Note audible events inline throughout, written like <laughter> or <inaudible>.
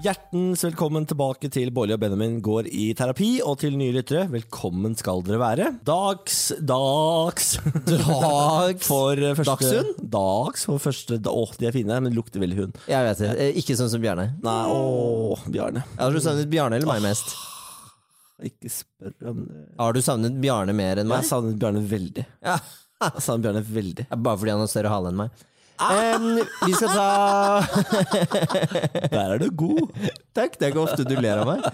Hjertens velkommen tilbake til Bolli og Benjamin går i terapi, og til nye lyttere, velkommen skal dere være. Dags, dags Dags for første Dagshund? Dags for første Å, de er fine, men lukter veldig hund. Jeg vet det. Eh, Ikke sånn som Bjarne. Nei, å, Bjarne. Har du savnet Bjarne eller meg mest? Ikke spør om det. Har du savnet Bjarne mer enn Jeg meg? savner Bjarne veldig. Ja. Jeg savner Bjarne veldig. Bare fordi han har større hale enn meg. Em, vi skal ta Der er du god. Takk, det er ikke ofte du ler av meg.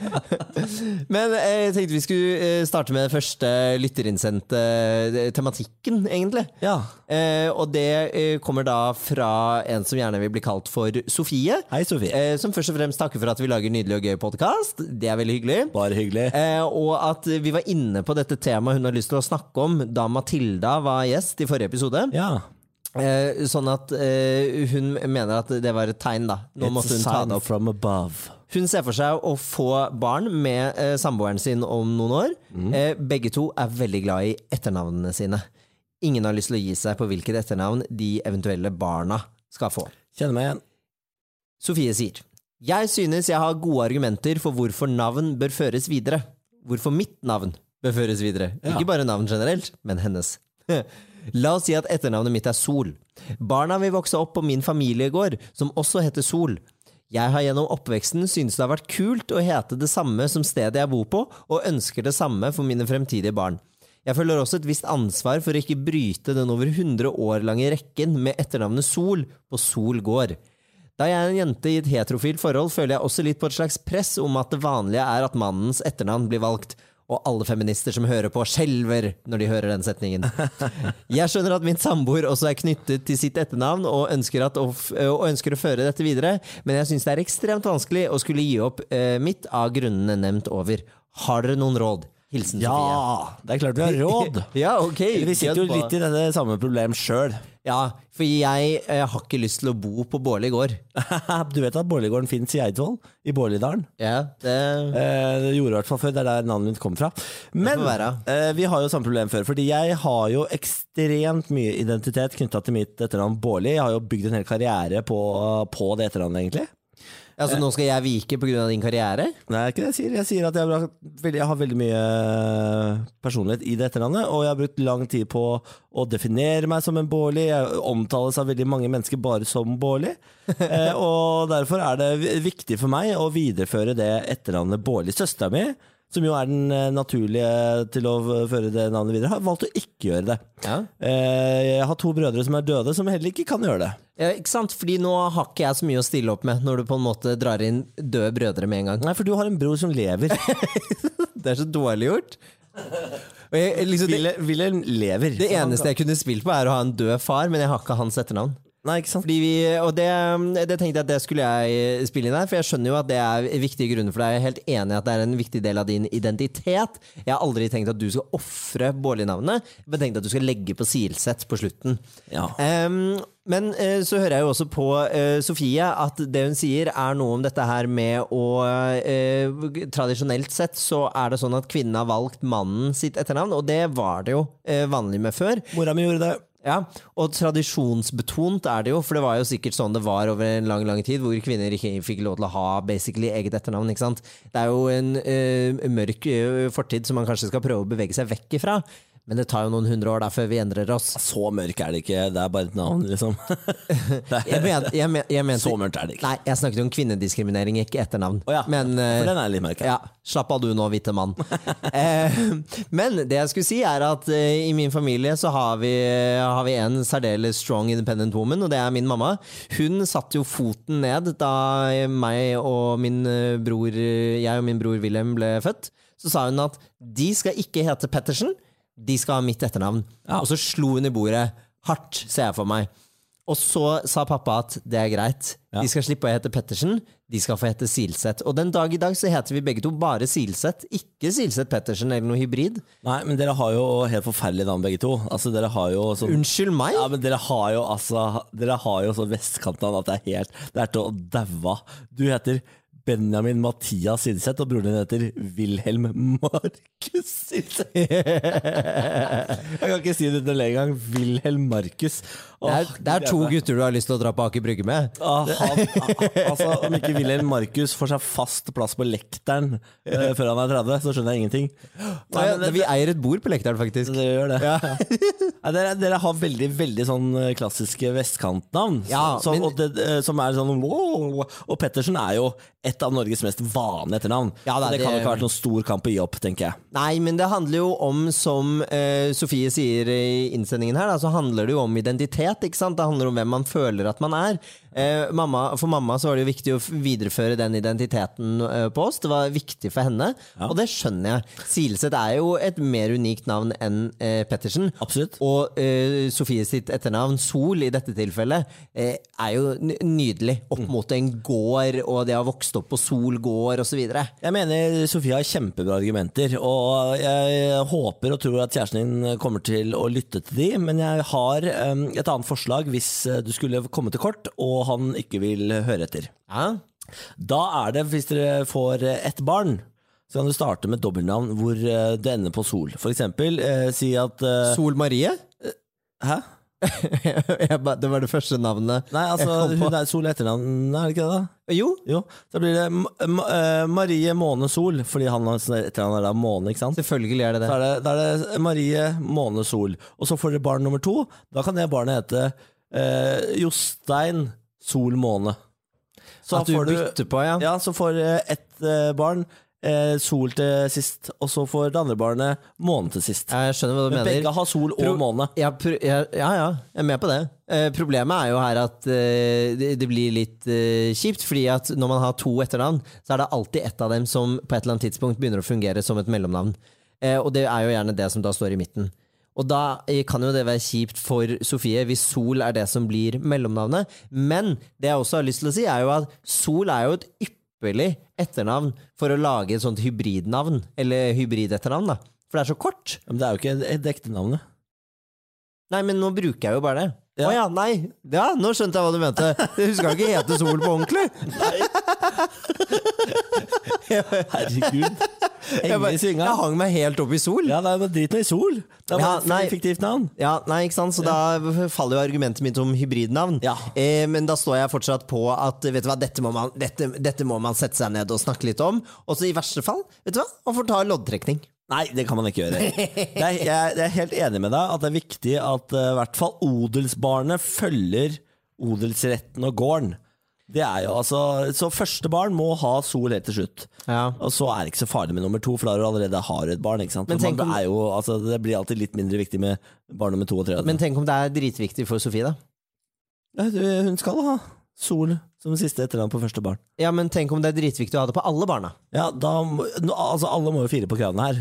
Men eh, jeg tenkte vi skulle eh, starte med den første lytterinnsendte eh, tematikken, egentlig. Ja. Uh, og det kommer da fra en som gjerne vil bli kalt for Sofie. Hei, Sofie. Uh, som først og fremst takker for at vi lager nydelig og gøy podkast. Det er veldig hyggelig. Bare hyggelig. Uh, og at vi var inne på dette temaet hun har lyst til å snakke om da Matilda var gjest i forrige episode. Ja. Eh, sånn at eh, hun mener at det var et tegn, da. Nå It's måtte hun ta det opp. from above. Hun ser for seg å få barn med eh, samboeren sin om noen år. Mm. Eh, begge to er veldig glad i etternavnene sine. Ingen har lyst til å gi seg på hvilket etternavn de eventuelle barna skal få. Kjenner meg igjen. Sofie sier Jeg synes jeg har gode argumenter for hvorfor navn bør føres videre. Hvorfor mitt navn bør føres videre. Ja. Ikke bare navn generelt, men hennes. <laughs> La oss si at etternavnet mitt er Sol. Barna vil vokse opp på min familiegård, som også heter Sol. Jeg har gjennom oppveksten syntes det har vært kult å hete det samme som stedet jeg bor på, og ønsker det samme for mine fremtidige barn. Jeg føler også et visst ansvar for å ikke bryte den over 100 år lange rekken med etternavnet Sol på Sol gård. Da jeg er en jente i et heterofilt forhold, føler jeg også litt på et slags press om at det vanlige er at mannens etternavn blir valgt. Og alle feminister som hører på, skjelver når de hører den setningen. <laughs> Jeg skjønner at min samboer også er knyttet til sitt etternavn og ønsker, at, å og ønsker å føre dette videre, men jeg syns det er ekstremt vanskelig å skulle gi opp eh, mitt av grunnene nevnt over. Har dere noen råd? Hilsen Sofie. Ja, det er klart vi har råd. <laughs> Ja, ok. Vi sitter jo litt i dette samme problemet sjøl. Ja, for jeg eh, har ikke lyst til å bo på Bårli gård. <laughs> Du vet at Bårligården fins i Eidsvoll? I Bårligdalen? Ja, det Eh, det gjorde i hvert fall før, det er der navnet mitt kommer fra. Men får være. eh, vi har jo samme problem før, fordi jeg har jo ekstremt mye identitet knytta til mitt etternavn Bårli. Jeg har jo bygd en hel karriere på, på det etternavnet, egentlig. Altså, nå skal jeg vike pga. din karriere? Nei, det er ikke det jeg sier. Jeg sier at jeg har, veldig, jeg har veldig mye personlighet i det etternavnet, og jeg har brukt lang tid på å definere meg som en Bårli. Jeg omtales av veldig mange mennesker bare som Bårli. <laughs> Eh, og derfor er det viktig for meg å videreføre det etternavnet Bårli. Søstera mi, som jo er den eh, naturlige til å føre det navnet videre, har valgt å ikke gjøre det. Ja. Eh, jeg har to brødre som er døde, som heller ikke kan gjøre det. Ja, ikke sant? Fordi nå har ikke jeg så mye å stille opp med når du på en måte drar inn døde brødre med en gang. Nei, for du har en bror som lever. <laughs> Det er så dårlig gjort. Jeg, liksom, det, Wilhelm lever. det eneste jeg kunne spilt på, er å ha en død far, men jeg har ikke hans etternavn. Nei, ikke sant? Fordi vi, og det, det tenkte jeg at det skulle jeg spille inn her, for jeg skjønner jo at det er viktige grunner for deg. Jeg er helt enig i at det er en viktig del av din identitet. Jeg har aldri tenkt at du skal ofre Bårli-navnet, men tenkt at du skal legge på Silseth på slutten. Ja. Um, men eh, så hører jeg jo også på eh, Sofie at det hun sier er noe om dette her med å eh, Tradisjonelt sett så er det sånn at kvinnen har valgt mannen sitt etternavn, og det var det jo eh, vanlig med før. Mora mi gjorde det. Ja, og tradisjonsbetont er det jo, for det var jo sikkert sånn det var over en lang lang tid, hvor kvinner ikke fikk lov til å ha basically eget etternavn. ikke sant? Det er jo en uh, mørk uh, fortid som man kanskje skal prøve å bevege seg vekk ifra. Men det tar jo noen hundre år da før vi endrer oss. Så mørk er det ikke, det er bare et navn, liksom. <laughs> Jeg, men, jeg, men, jeg mente Så mørkt er det ikke. Nei, jeg snakket om kvinnediskriminering, ikke etternavn. Oh, ja, Men, eh, for den er litt mørk. Ja, slapp av du nå, hvite mann. <laughs> eh, men det jeg skulle si er at eh, i min familie så har vi, har vi en særdeles strong independent woman, og det er min mamma. Hun satte jo foten ned da meg og min eh, bror, jeg og min bror Wilhelm ble født. så sa hun at de skal ikke hete Pettersen, de skal ha mitt etternavn. Ja. Og så slo hun i bordet hardt, ser jeg for meg. Og så sa pappa at det er greit, Ja. de skal slippe å hete Pettersen, de skal få hete Silseth. Og den dag i dag så heter vi begge to bare Silseth, ikke Silseth Pettersen eller noe hybrid. Nei, men dere har jo helt forferdelige navn begge to. Altså, dere har jo sånn Unnskyld meg? Ja, men dere har jo altså Dere har jo sånn vestkantnavn at det er helt Det er til å daue av. Du heter Benjamin Mathias Sidseth, og broren din heter Wilhelm Markus Sidseth. <laughs> Jeg kan ikke si det til engang. Wilhelm Markus. Det er, det er to gutter du har lyst til å dra på Aker Brygge med. Ah, han, altså, om ikke Wilhelm Markus får seg fast plass på lekteren eh, før han er 30, så skjønner jeg ingenting. Nei, men det- vi eier et bord på Lekteren, faktisk. Dere gjør det. <laughs> Nei, dere, dere har veldig veldig sånn eh, klassiske vestkantnavn. Ja, så, men- det, eh, som er sånn wow, Og Pettersen er jo et av Norges mest vanlige etternavn. Ja, det, det, kan jo ikke ha vært noen stor kamp å gi opp, tenker jeg. Nei, men det handler jo om, som eh, Sofie sier i innsendingen her, da, så handler det jo om identitet. Sant? Det handler om hvem man føler at man er. Eh, mamma, for mamma så var det jo viktig å videreføre den identiteten eh, på oss. Det var viktig for henne, og det skjønner jeg. Silseth er jo et mer unikt navn enn eh, Pettersen. Absolutt. Og eh, Sofie sitt etternavn, Sol i dette tilfellet, eh, er jo nydelig. Opp mot en gård, og det har vokst opp på Sol gård osv. Jeg mener Sofie har kjempebra argumenter, og jeg håper og tror at kjæresten din kommer til å lytte til de, men jeg har eh, et annet forslag hvis eh, du skulle komme til kort og han ikke vil høre etter. Ja. Da er det, hvis dere får ett barn, så kan du starte med dobbeltnavn hvor eh, det ender på sol. For eksempel eh, si at eh, Sol Marie? Hæ? <laughs> Det var det første navnet. Nei, altså hun er Sol etternavn, er det ikke det? da? Jo. Jo, så blir det M M eh, Marie Måne Sol, fordi han har sånn etternavn er da Måne, ikke sant? Selvfølgelig er det det. Da er det, da er det Marie Måne Sol. Og så får dere barn nummer to. Da kan det barnet hete eh, Jostein Sol Måne. Så At du får bytter på, ja. Ja, så får eh, ett eh, barn eh, Sol til sist, og så får det andre barnet Måne til sist. Jeg skjønner hva du Men mener. begge har Sol og Måne. Ja, ja, ja, jeg er med på det. Eh, problemet er jo her at eh, det, blir litt eh, kjipt, fordi at når man har to etternavn, så er det alltid ett av dem som på et eller annet tidspunkt begynner å fungere som et mellomnavn. Eh, og det er jo gjerne det som da står i midten. Og da kan jo det være kjipt for Sofie hvis Sol er det som blir mellomnavnet. Men det jeg også har lyst til å si, er jo at Sol er jo et ypperlig etternavn for å lage et sånt hybridnavn, eller hybridetternavn, da. For det er så kort. Men det er jo ikke det ekte navnet. Nei, men nå bruker jeg jo bare det. Å Ja. ja. nei. Ja, nå skjønte jeg hva du mente. Du skal ikke hete Sol på ordentlig. Herregud. Jeg, bare, jeg hang meg helt opp i Sol. Ja, nei, men drit nå i Sol. Det er Ja, et effektivt fiktivt navn. Ja, nei, ikke sant? Så da faller jo argumentet mitt om hybridnavn. Ja. Eh, men da står jeg fortsatt på at vet du hva, dette må, man, dette, dette må man sette seg ned og snakke litt om. Og så i verste fall, vet du hva, man får ta loddtrekning. Nei, det kan man ikke gjøre. Det er, jeg, er helt enig med deg at det er viktig at eh, i hvert fall odelsbarnet følger odelsretten og gården. Det er jo altså, Så første barn må ha sol helt til slutt. Ja. Og så er det ikke så farlig med nummer to, for da har du allerede har et barn. Men tenk om- er jo, altså, det blir alltid litt mindre viktig med barn nummer to og tre. Men tenk om det er dritviktig for Sofie, da. Ja, hun skal ha sol som siste etternavn på første barn. Ja, men tenk om det er dritviktig å ha det på alle barna. Ja, da, må- nå- altså Alle må jo fire på kravene her.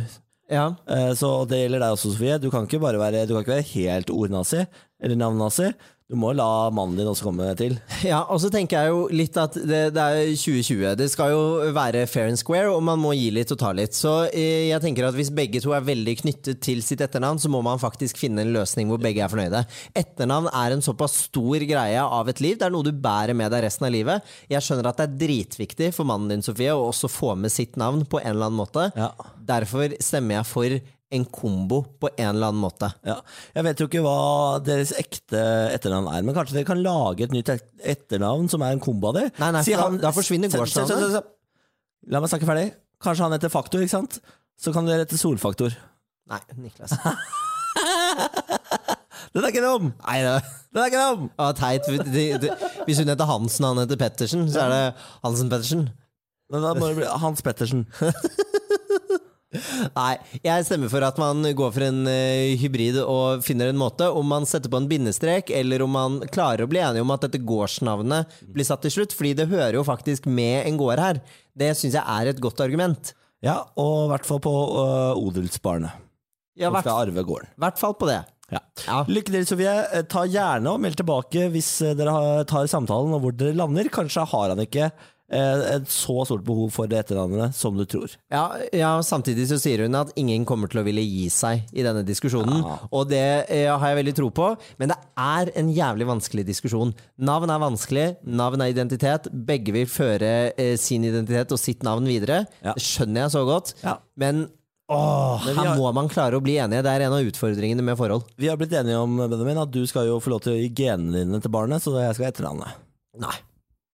Ja. Eh, Så det gjelder deg også, Sofie. Du kan ikke bare være, du kan ikke være helt ordnazi eller navnnazi. Du må la mannen din også komme til. <laughs> Ja, og så tenker jeg jo litt at det, det er 2020. Det skal jo være fair and square, og man må gi litt og ta litt. Så eh, jeg tenker at hvis begge to er veldig knyttet til sitt etternavn, så må man faktisk finne en løsning hvor begge er fornøyde. Etternavn er en såpass stor greie av et liv. Det er noe du bærer med deg resten av livet. Jeg skjønner at det er dritviktig for mannen din, Sofie, å også få med sitt navn på en eller annen måte. Ja. Derfor stemmer jeg for en kombo på en eller annen måte. Ja. Jeg vet jo ikke hva deres ekte etternavn er, men kanskje dere kan lage et nytt etternavn som er en kombo av det? Nei, nei, for han- da forsvinner gårdsnavnet. La meg snakke ferdig. Kanskje han heter Faktor, ikke sant? Så kan dere hete Solfaktor. Nei, Niklas. <laughs> Den er ikke dum! Nei, det Den er ikke dum! Ah, teit. Hvis hun heter Hansen og han heter Pettersen, så er det Hansen Pettersen. Men da må det bli Hans Pettersen. <laughs> Nei, jeg stemmer for at man går for en eh, hybrid og finner en måte. Om man setter på en bindestrek, eller om man klarer å bli enige om at dette gårdsnavnet blir satt til slutt. Fordi det hører jo faktisk med en gård her. Det syns jeg er et godt argument. Ja, og i hvert fall på uh, odelsbarnet. Ja, hvert, skal arve gården. hvert fall på det. Ja. Ja. Lykke til, Sofie. Eh, Ta gjerne og meld tilbake hvis dere tar samtalen og hvor dere lander. Kanskje har han ikke et så stort behov for det etternavnet som du tror. Ja, ja, samtidig så sier hun at ingen kommer til å ville gi seg i denne diskusjonen. Ja. Og det ja, har jeg veldig tro på, men det er en jævlig vanskelig diskusjon. Navn er vanskelig, navn er identitet. Begge vil føre eh, sin identitet og sitt navn videre. Det skjønner jeg så godt. Men åh, Men her må man klare å bli enige. Det er en av utfordringene med forhold. Vi har blitt enige om Benjamin, at du skal jo få lov til å gi genene dine til barnet, så jeg skal ha etternavnet. Nei.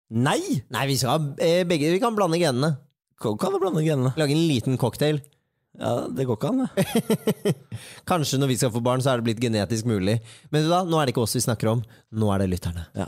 Nei! Nei, vi skal eh, begge Vi kan blande genene. Kan kan du blande genene? Lage en liten cocktail. Ja, Det går ikke an, det. <laughs> Kanskje når vi skal få barn, så er det blitt genetisk mulig. Men da, nå er det ikke oss vi snakker om, nå er det lytterne. Ja.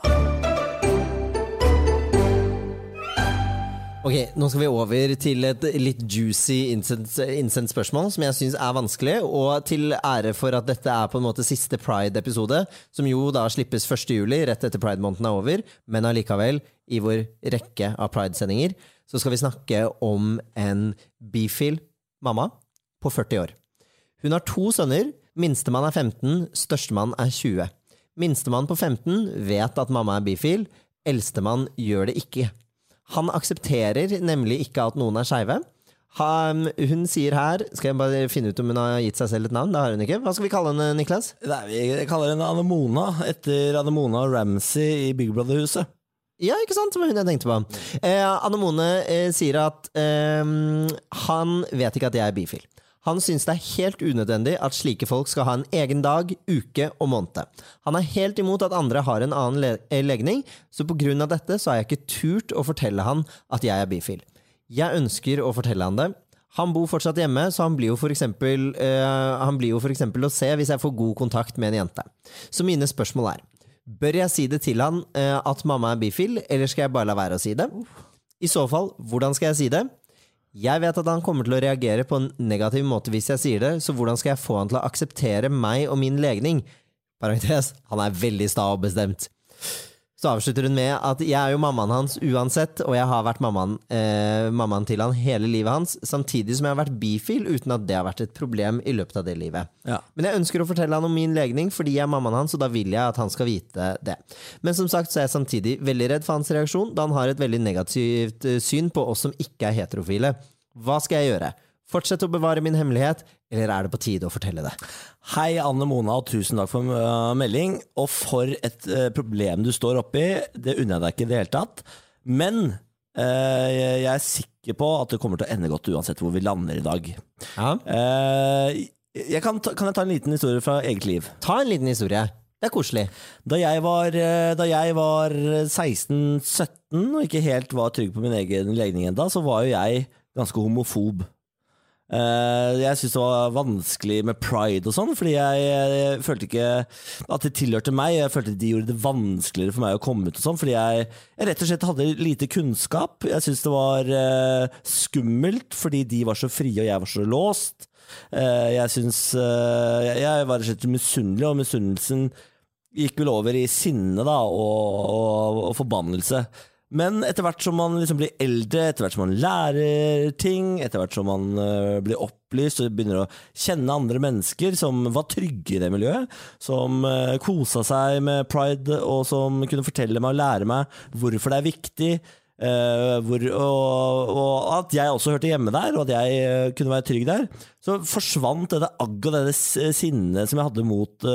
Ok, Nå skal vi over til et litt juicy innsendt spørsmål som jeg syns er vanskelig. Og til ære for at dette er på en måte siste Pride-episode, som jo da slippes 1. juli, rett etter Pride-måneden er over, men allikevel, i vår rekke av Pride-sendinger, så skal vi snakke om en bifil mamma på 40 år. Hun har to sønner. Minstemann er 15, størstemann er 20. Minstemann på 15 vet at mamma er bifil. Eldstemann gjør det ikke. Han aksepterer nemlig ikke at noen er skeive. Hun sier her Skal jeg bare finne ut om hun har gitt seg selv et navn? Det har hun ikke. Hva skal vi kalle henne, Niklas? Nei, vi kaller henne Anemona, etter Anemona Ramsey i Big Brother-huset. Ja, ikke sant? Som hun jeg tenkte på. Eh, Anemone eh, sier at eh, han vet ikke at jeg er bifil. Han synes det er helt unødvendig at slike folk skal ha en egen dag, uke og måned. Han er helt imot at andre har en annen le eh, legning, så på grunn av dette så har jeg ikke turt å fortelle han at jeg er bifil. Jeg ønsker å fortelle han det. Han bor fortsatt hjemme, så han blir jo for eksempel, øh, han blir jo for eksempel å se hvis jeg får god kontakt med en jente. Så mine spørsmål er Bør jeg si det til han eh, at mamma er bifil, eller skal jeg bare la være å si det? I så fall, hvordan skal jeg si det? Jeg vet at han kommer til å reagere på en negativ måte hvis jeg sier det, så hvordan skal jeg få han til å akseptere meg og min legning? Parentes, han er veldig sta og bestemt. Så avslutter hun med at jeg er jo mammaen hans uansett, og jeg har vært mammaen, eh, mammaen til han hele livet hans, samtidig som jeg har vært bifil uten at det har vært et problem i løpet av det livet. Ja. Men jeg ønsker å fortelle han om min legning fordi jeg er mammaen hans, og da vil jeg at han skal vite det. Men som sagt så er jeg samtidig veldig redd for hans reaksjon, da han har et veldig negativt eh, syn på oss som ikke er heterofile. Hva skal jeg gjøre? Fortsette å bevare min hemmelighet, eller er det på tide å fortelle det? Hei, Anne Mona, og tusen takk for uh, melding. Og for et uh, problem du står oppi. Det unner jeg deg ikke i det hele tatt. Men uh, jeg er sikker på at det kommer til å ende godt uansett hvor vi lander i dag. Ja. Jeg kan, ta, kan jeg ta en liten historie fra eget liv? Ta en liten historie. Det er koselig. Da jeg var, da jeg var 16-17 og ikke helt var trygg på min egen legning ennå, så var jo jeg ganske homofob. Eh, jeg syntes det var vanskelig med pride og sånn, fordi jeg, jeg følte ikke at det tilhørte meg. Jeg følte de gjorde det vanskeligere for meg å komme ut og sånn, fordi jeg, jeg rett og slett hadde lite kunnskap. Jeg syntes det var uh, skummelt fordi de var så frie og jeg var så låst. Uh, jeg syns uh, jeg, jeg var rett og slett misunnelig, og misunnelsen gikk vel over i sinne da, og, og, og forbannelse. Men etter hvert som man liksom blir eldre, etter hvert som man lærer ting, etter hvert som man uh, blir opplyst og begynner å kjenne andre mennesker som var trygge i det miljøet, som uh, kosa seg med pride, og som kunne fortelle meg og lære meg hvorfor det er viktig, uh, hvor, og, og at jeg også hørte hjemme der, og at jeg kunne være trygg der, så forsvant dette agg og dette sinnet som jeg hadde mot,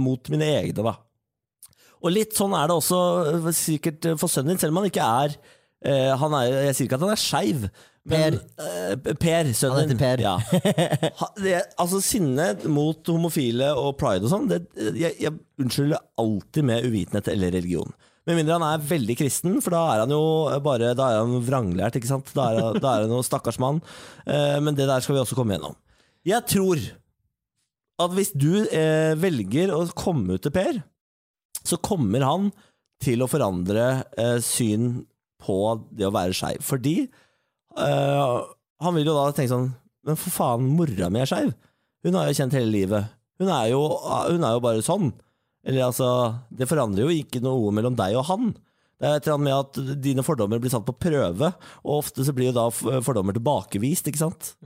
mot mine egne, da. Og litt sånn er det også øh, sikkert øh, for sønnen din, selv om han ikke er øh, han er, Jeg sier ikke at han er skeiv. men, øh, per, sønnen din. Per. Ja. Ha- det, altså Sinne mot homofile og pride og sånn, jeg, jeg unnskylder alltid med uvitenhet eller religion. Med mindre han er veldig kristen, for da er han jo bare Da er han vranglært, ikke sant? Da er, da er han jo stakkars mann. Eh, men det der skal vi også komme gjennom. Jeg tror at hvis du eh, velger å komme ut til Per, så kommer han til å forandre eh, syn på det å være skeiv. Fordi eh, han vil jo da tenke sånn Men for faen, mora mi er skeiv. Hun har jeg kjent hele livet. Hun er, jo, hun er jo bare sånn. Eller altså Det forandrer jo ikke noe mellom deg og han. Det er et eller annet med at dine fordommer blir satt på prøve, og ofte så blir jo da fordommer tilbakevist, ikke sant?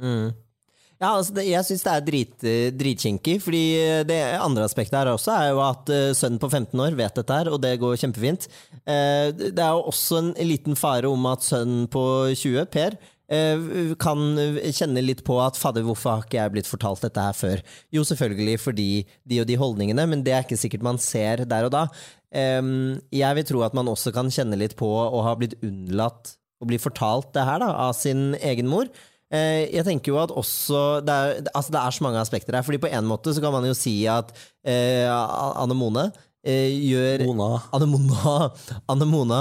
Ja, altså det, jeg syns det er drit, eh, dritkinkig. Fordi det andre aspektet her også er jo at eh, sønnen på 15 år vet dette her, og det går kjempefint. Eh, det er jo også en liten fare om at sønnen på 20, Per, eh, kan kjenne litt på at fader, hvorfor har ikke jeg blitt fortalt dette her før? Jo, selvfølgelig fordi de og de holdningene, men det er ikke sikkert man ser der og da. Jeg vil tro at man også kan kjenne litt på å ha blitt unnlatt å bli fortalt det her da, av sin egen mor. Eh, Jeg tenker jo at også det er, altså det er så mange aspekter her. Fordi på en måte så kan man jo si at eh, Anne Mone eh, gjør Mona. Anne Mona, Anne Mona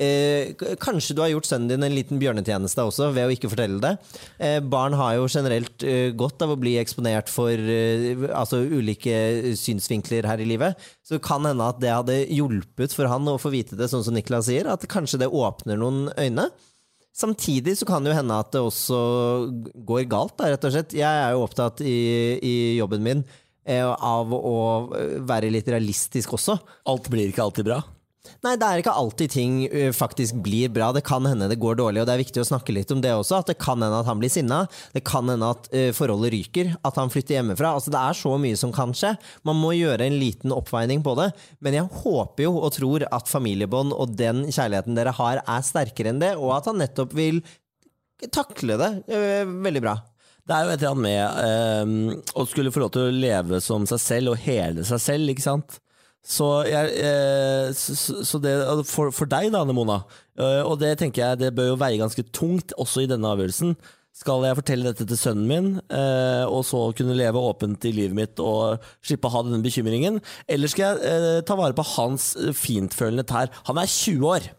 eh, Kanskje du har gjort sønnen din en liten bjørnetjeneste også ved å ikke fortelle det. Eh, barn har jo generelt eh, godt av å bli eksponert for altså ulike synsvinkler her i livet. Så det kan hende at det hadde hjulpet for han å få vite det, sånn som Niklas sier. At kanskje det åpner noen øyne. Samtidig så kan det jo hende at det også går galt, da, rett og slett. Jeg er jo opptatt i, i jobben min eh, av å være litt realistisk også. Alt blir ikke alltid bra. Nei, det er ikke alltid ting faktisk blir bra. Det kan hende det går dårlig, og det er viktig å snakke litt om det også. At det kan hende at han blir sinna. Det kan hende at forholdet ryker. At han flytter hjemmefra. Altså, det er så mye som kan skje. Man må gjøre en liten oppveining på det. Men jeg håper jo og tror at familiebånd og den kjærligheten dere har, er sterkere enn det, og at han nettopp vil takle det ø, veldig bra. Det er jo et eller annet med eh, å skulle få lov til å leve som seg selv og hele seg selv, ikke sant. Så, jeg, eh, så, det, for, for deg da, Anne Mona, eh, og det tenker jeg det bør jo veie ganske tungt også i denne avgjørelsen. Skal jeg fortelle dette til sønnen min, eh, og så kunne leve åpent i livet mitt og slippe å ha denne bekymringen? Eller skal jeg ta vare på hans fintfølende tær? Han er 20 år.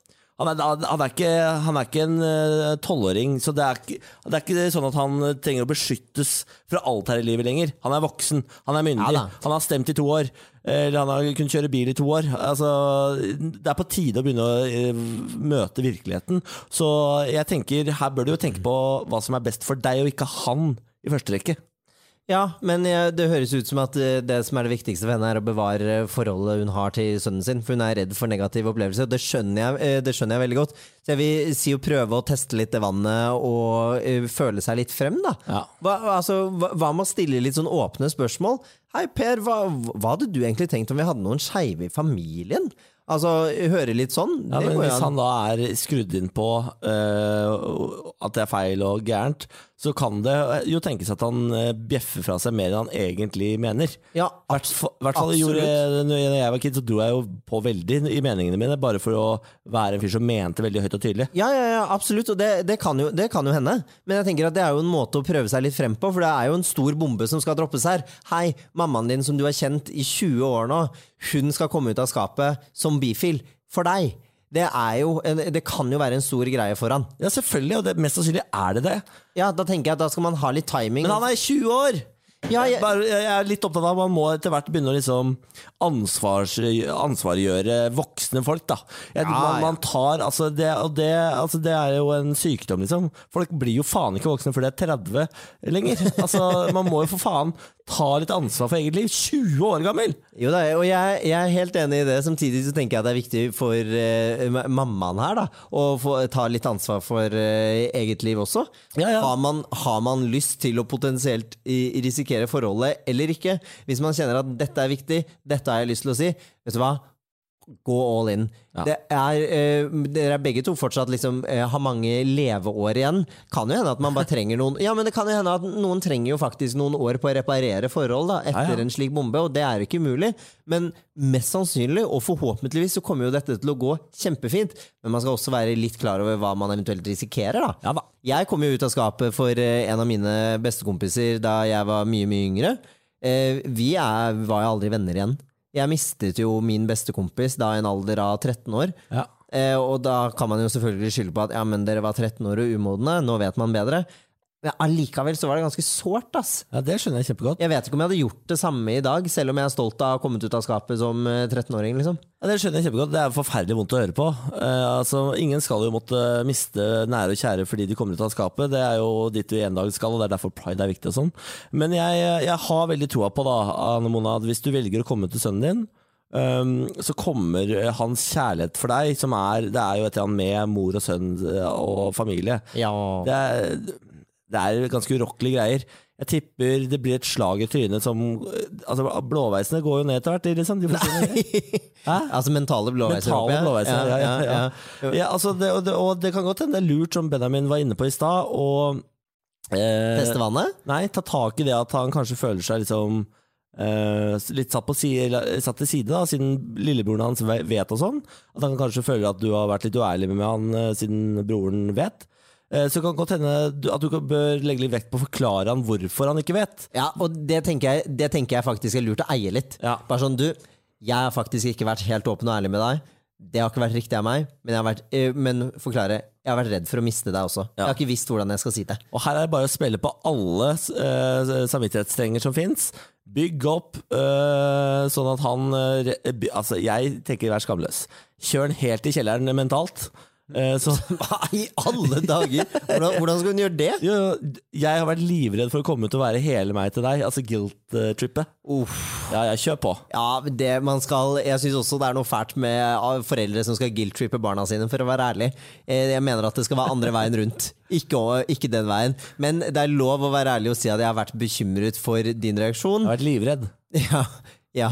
Han er, han er, ikke, han er ikke en eh, tolvåring, så det er, ikke, det er ikke sånn at han trenger å beskyttes fra alt her i livet lenger. Han er voksen, han er myndig, Ja han har stemt i to år. Eller han har kunnet kjøre bil i to år. Altså, det er på tide å begynne å eh, møte virkeligheten. Så jeg tenker, her bør du jo tenke på hva som er best for deg, og ikke han i første rekke. Ja, men eh, det høres ut som at eh, det som er det viktigste for henne, er å bevare forholdet hun har til sønnen sin. For hun er redd for negative opplevelser. og Det skjønner jeg, eh, det skjønner jeg veldig godt. Så jeg vil si å prøve å teste litt det vannet og eh, føle seg litt frem, da. Ja. Hva, altså, hva med å stille litt sånn åpne spørsmål? Hei, Per, hva, hva hadde du egentlig tenkt om vi hadde noen skeive i familien? Altså, høre litt sånn? Ja, men Hvis han da er skrudd inn på uh, at det er feil og gærent, så kan det jo tenkes at han eh, bjeffer fra seg mer enn han egentlig mener. Ja, hvert hvert fall gjorde når jeg var kid, så dro jeg jo på veldig i meningene mine, bare for å være en fyr som mente veldig høyt og tydelig. Ja, ja, ja, absolutt, og det, det, kan jo, det kan jo hende. Men jeg tenker at det er jo en måte å prøve seg litt frem på, for det er jo en stor bombe som skal droppes her. Hei, mammaen din som du har kjent i 20 år nå, hun skal komme ut av skapet som bifil. For deg. Det, er jo, det kan jo være en stor greie for han. Ja, selvfølgelig, og det, mest sannsynlig er det det. Ja, Da tenker jeg at da skal man ha litt timing. Men han er 20 år! Ja, jeg- jeg er litt opptatt av at man må etter hvert begynne å liksom ansvars, ansvarliggjøre voksne folk. da jeg, Ja, man, man tar, altså det, og det, altså det er jo en sykdom, liksom. Folk blir jo faen ikke voksne før de er 30 lenger. <laughs> Altså, Man må jo for faen ta litt ansvar for eget liv. 20 år gammel! Jo da, og jeg, jeg er helt enig i det. Samtidig så tenker jeg at det er viktig for uh, mammaen her da, å få ta litt ansvar for uh, eget liv også. Ja, ja. Har, man, har man lyst til å potensielt i, risikere forholdet eller ikke? Hvis man kjenner at dette er viktig, dette har jeg lyst til å si, vet du hva? Gå all in. Ja. Det er, eh, dere er begge to fortsatt liksom, eh, har mange leveår igjen. Kan jo hende at man bare trenger noen Ja, men det kan jo hende at noen trenger jo faktisk noen år på å reparere forhold da, etter Ja, ja. en slik bombe, og det er jo ikke umulig. Men mest sannsynlig, og forhåpentligvis, så kommer jo dette til å gå kjempefint. Men man skal også være litt klar over hva man eventuelt risikerer, da. Da. Jeg kom jo ut av skapet for eh, en av mine bestekompiser da jeg var mye, mye yngre. Eh, Vi er, var jo aldri venner igjen. Jeg mistet jo min beste kompis da i en alder av 13 år. Ja. Eh, og da kan man jo selvfølgelig skylde på at ja, men dere var 13 år og umodne, nå vet man bedre. Men allikevel så var det ganske sårt, ass. ja, Det skjønner jeg kjempegodt. Jeg vet ikke om jeg hadde gjort det samme i dag, selv om jeg er stolt av å ha kommet ut av skapet som eh, 13-åring, liksom. Ja, det skjønner jeg kjempegodt. Det er forferdelig vondt å høre på. Eh, altså, ingen skal jo måtte miste nære og kjære fordi de kommer ut av skapet. Det er jo dit du en dag skal, og det er derfor pride er viktig og sånn. Men jeg, jeg har veldig troa på, da, Anne Mona, at hvis du velger å komme til sønnen din, Um, så kommer hans kjærlighet for deg, som er Det er jo et eller annet med mor og sønn eh, og familie. Ja. Det er, det er ganske urokkelige greier. Jeg tipper det blir et slag i trynet som Altså, blåveisene går jo ned etter hvert. Liksom. De. Altså mentale blåveiser. Mentale jeg. blåveiser. Ja, ja, ja. ja. Ja, altså det, og, det, og det kan godt hende det er lurt, som Benjamin var inne på i stad, å eh, vannet? Nei, ta tak i det at han kanskje føler seg liksom eh, litt satt, på si, satt til side, da, siden lillebroren hans vet og sånn. At han kanskje føler at du har vært litt uærlig med han eh, siden broren vet. Eh, så kan godt hende at du bør legge litt vekt på å forklare han hvorfor han ikke vet. Ja, og det tenker, jeg, det tenker jeg faktisk er lurt å eie litt. Ja. Bare sånn, du, jeg har faktisk ikke vært helt åpen og ærlig med deg. Det har ikke vært riktig av meg, men, jeg har vært, øh, men forklare, jeg har vært redd for å miste deg også. Jeg har ikke visst hvordan jeg skal si det. Og her er det bare å spille på alle øh, samvittighetsstrenger som fins. Bygg opp øh, sånn at han øh, Altså, jeg tenker vær skamløs. Kjør den helt i kjelleren mentalt. Eh, så <laughs> i alle dager? Hvordan, hvordan skal hun gjøre det? jo, jeg har vært livredd for å komme ut og være hele meg til deg. Altså guilt-trippet. Ja, ja, kjør på. Ja, det man skal Jeg syns også det er noe fælt med ah, foreldre som skal guilt-trippe barna sine, for å være ærlig. Eh, Jeg mener at det skal være andre veien rundt, <laughs> ikke, ikke den veien. Men det er lov å være ærlig og si at jeg har vært bekymret for din reaksjon. Jeg har vært livredd. <laughs> Ja, ja.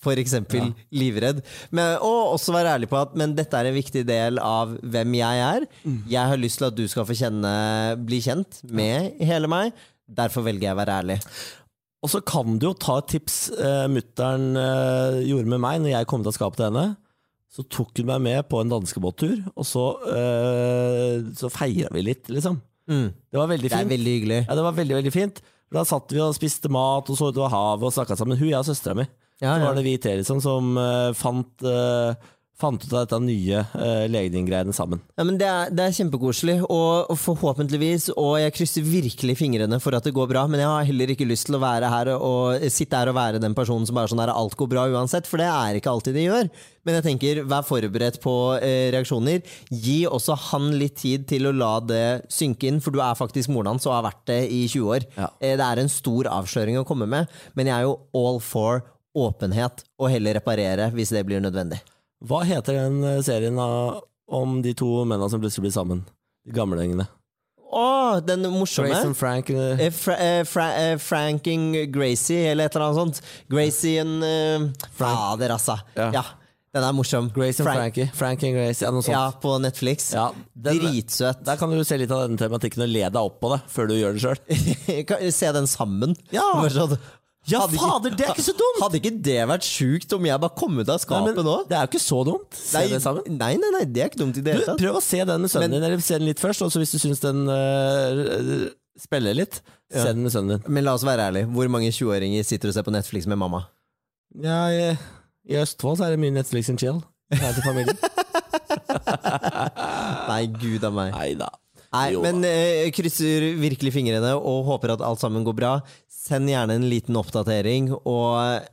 For eksempel livredd. Men, og også være ærlig på at men dette er en viktig del av hvem jeg er. Jeg har lyst til at du skal få kjenne, bli kjent med hele meg. Derfor velger jeg å være ærlig. Og så kan du jo ta et tips eh, mutter'n eh, gjorde med meg når jeg kom til skapet til henne. Så tok hun meg med på en danskebåttur, og så, eh, så feira vi litt, liksom. Mm. Det var veldig fint. Det er veldig hyggelig. Ja, det var veldig, veldig fint. Da satt vi og spiste mat og så utover havet og snakka sammen. Hun, jeg og søstera mi. Ja, Så var det vi tre liksom, som uh, fant, eh, fant ut av dette nye uh, legning-greiene sammen. Ja, men det er, det er kjempekoselig, og, og forhåpentligvis, og jeg krysser virkelig fingrene for at det går bra, men jeg har heller ikke lyst til å være her og sitte her og være den personen som bare sånn her, alt går bra uansett, for det er ikke alltid det gjør. Men jeg tenker, vær forberedt på eh, reaksjoner. Gi også han litt tid til å la det synke inn, for du er faktisk moren hans og har vært det i 20 år. Ja. Eh, det er en stor avsløring å komme med, men jeg er jo all for åpenhet, og heller reparere hvis det blir nødvendig. Hva heter den eh, serien av, om de to mennene som plutselig blir sammen? De gamlingene. Å, den morsomme! Grace and Frank. eh, Eh, Fra, eh, fra, eh, Franking Gracie, eller et eller annet sånt. Gracie and uh, Fader, altså. Ja. Ja. Den er morsom. Grace and Frank- Frankie. Frank and Grace, ja, noe sånt. Ja, på Netflix. Ja, den- Dritsøt. Der kan du se litt av denne tematikken og le deg opp på det, før du gjør det sjøl. <laughs> Se den sammen. Ja. Sånn. Ja, Hadde fader, det er ikke så dumt! Hadde ikke det vært sjukt om jeg bare kom ut av skapet nei, nå? det er jo ikke så dumt. Se Nei, det sammen. nei, nei, nei, det er ikke dumt i det hele tatt. prøv å se den med sønnen Men- din, eller se den litt først. Og så hvis du syns den uh, spiller litt, se den med sønnen din. Men la oss være ærlig, Hvor mange 20-åringer sitter og ser på Netflix med mamma? Ja, i, I Østfold så er det mye Netflix and chill. Her til familien. <laughs> Nei, gud av meg. Nei da. Nei, men eh, krysser virkelig fingrene og håper at alt sammen går bra. Send gjerne en liten oppdatering, og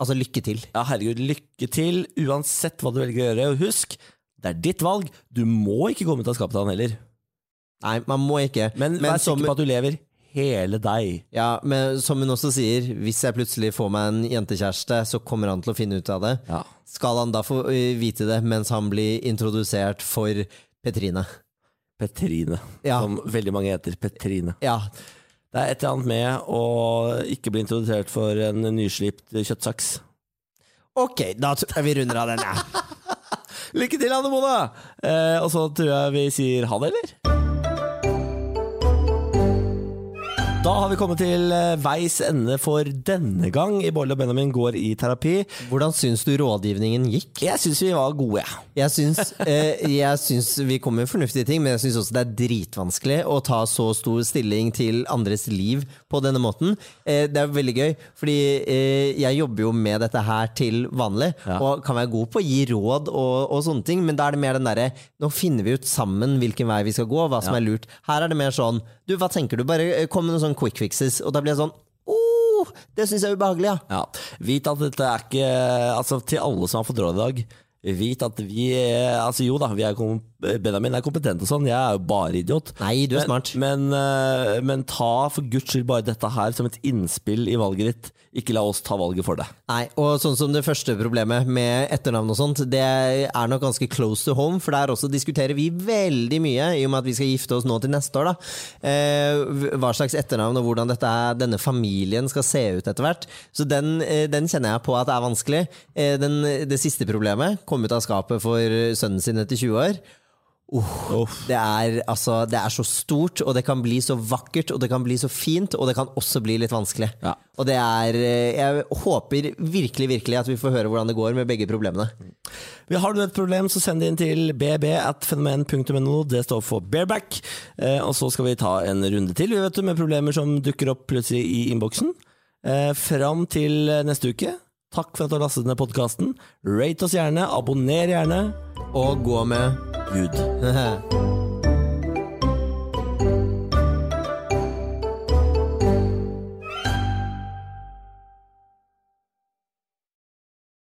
altså, lykke til. Ja, herregud, lykke til uansett hva du velger å gjøre. Og husk, det er ditt valg. Du må ikke komme ut av skapet til han heller. Nei, man må ikke. Men, Men vær som- sikker på at du lever hele deg. Ja, men som hun også sier, hvis jeg plutselig får meg en jentekjæreste, så kommer han til å finne ut av det. Ja. Skal han da få eh, vite det mens han blir introdusert for Petrine? Petrine, Ja. som veldig mange heter. Petrine. Ja, Det er et eller annet med å ikke bli introdusert for en nyslipt kjøttsaks. ok, da tror jeg vi runder av den. Ja. <laughs> Lykke til, Anne Mona! Eh, og så tror jeg vi sier ha det, eller? Da har vi kommet til eh, veis ende for denne gang i Bolle og Benjamin går i terapi. Hvordan syns du rådgivningen gikk? Jeg syns vi var gode, jeg. Jeg syns, eh, jeg syns vi kommer med fornuftige ting, men jeg syns også det er dritvanskelig å ta så stor stilling til andres liv på denne måten. Eh, det er veldig gøy, fordi eh, jeg jobber jo med dette her til vanlig, Ja. og kan være god på å gi råd og, og sånne ting, men da er det mer den derre Nå finner vi ut sammen hvilken vei vi skal gå, hva som Ja. er lurt. Her er det mer sånn Du, hva tenker du? Bare eh, kom med noen sånn quick fixes, og da blir jeg sånn oh, det syns jeg er ubehagelig, ja. Ja. Vit at dette er ikke Altså, til alle som har fått råd i dag. Vit at vi er, altså Jo da, vi er kom, Benjamin er kompetent og sånn, jeg er jo bare idiot. Nei, du er men, smart. Men, eh, men ta for guds skyld bare dette her som et innspill i valget ditt. Ikke la oss ta valget for deg. Nei, og sånn som det første problemet med etternavn og sånt, det er nok ganske close to home, for der også diskuterer vi veldig mye, i og med at vi skal gifte oss nå til neste år, da. Eh, hva slags etternavn og hvordan dette, er- denne familien skal se ut etter hvert. Så den, eh, den kjenner jeg på at er vanskelig. Den, det siste problemet, kom ut av skapet for sønnen sin etter 20 år. Uh, det, er, altså, det er så stort, og det kan bli så vakkert, og det kan bli så fint, og det kan også bli litt vanskelig. Ja. Og det er eh, Jeg håper virkelig, virkelig at vi får høre hvordan det går med begge problemene. Har du et problem, så send det inn til bb.fenomen.no. Det står for bareback. Eh, og så skal vi ta en runde til vi vet du, med problemer som dukker opp plutselig i innboksen. Eh, fram til neste uke. Takk for at du har lastet ned podkasten. Rate oss gjerne, abonner gjerne. Og gå med Gud. <laughs>